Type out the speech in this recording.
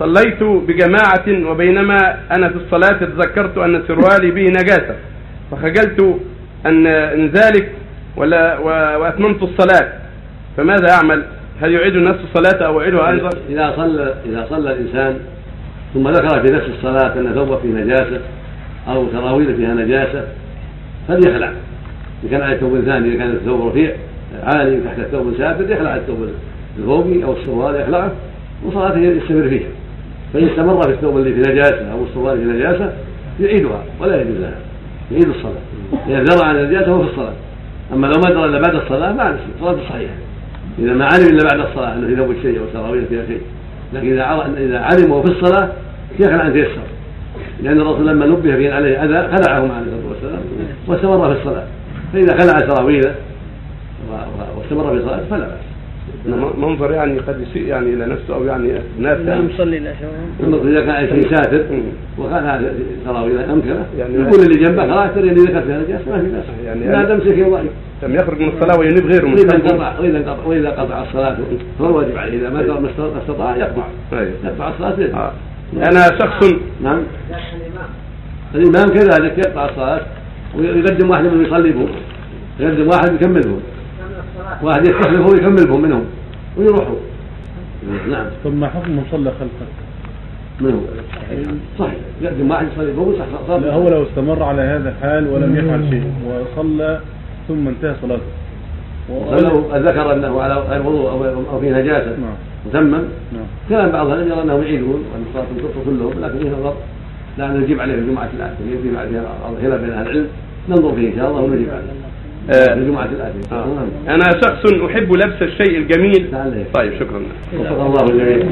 صليت بجماعة وبينما أنا في الصلاة تذكرت أن سروالي به نجاسة فخجلت أن ذلك ولا وأتممت الصلاة فماذا أعمل؟ هل يعيد نفس الصلاة أو أعيدها أيضا؟ إذا صلى إذا صلى الإنسان ثم ذكر في نفس الصلاة أن ثوبه فيه نجاسة أو سراويل فيها نجاسة فليخلع إن كان على ثوب ثاني إذا كان الثوب رفيع عالي تحت الثوب سافر يخلع الثوب الفوقي أو السروال يخلعه وصلاته يستمر فيها فإن استمر في الثوب اللي في نجاسة أو السروال في نجاسة يعيدها ولا يجوز لها يعيد الصلاة. إذا درى عن النجاسة هو في الصلاة. أما لو ما درى إلا بعد الصلاة ما الصلاة صحيحة. إذا ما علم إلا بعد الصلاة أنه في ثوب شيء أو سراويل فيها شيء لكن إذا إذا علم وهو في الصلاة يخلع أن تيسر لأن الرسول لما نبه بأن عليه أذى خلعه عليه الصلاة والسلام واستمر في الصلاة. فإذا خلع سراويله واستمر في الصلاة فلا بأس. منظر يعني قد يسيء يعني إلى نفسه أو يعني ناس لا يعني المقصود إذا كان شيء ساتر مم. وخلع سراويله أمكنه يعني يقول اللي جنبه خلاص ترى اللي ذكرت فيها نجاسة ما في بأس. يعني لا تمسك يضعك لم يخرج من الصلاة وينيب غيره من وإذا الصلاة. انقطع وإذا انقطع وإذا قطع الصلاة. فهو واجب عليه. إذا ما ما استطاع يقطع. أيوه. يقطع الصلاة بيده. آه. أنا شخص نعم. الإمام كذلك يقطع الصلاة ويقدم واحد من يصلي يقدم واحد يكمل بهم واحد يستخلفه ويكمل بهم منهم ويروحوا. نعم. ما حكم من صلى خلفك؟ منهم صحيح. يقدم واحد يصلي ويصح صلاة لا هو لو استمر على هذا الحال ولم يفعل شيء وصلى ثم انتهى صلاته. ولو ذكر أنه على غير وضوء أو أو في نجاسة نعم. وتمم نعم. كلام بعض العلم يرى أنهم يعيدون وأن الصلاه تنقص كلهم لكن فيه نظر لأن نجيب عليه في الجمعه الاتيه يجيب عليه بعض خلاف بين أهل العلم. ننظر فيه إن شاء الله ونجيب عليه آه. في الجمعه الاتيه آه. أنا شخص أحب لبس الشيء الجميل طيب شكرا وفق الله الجميع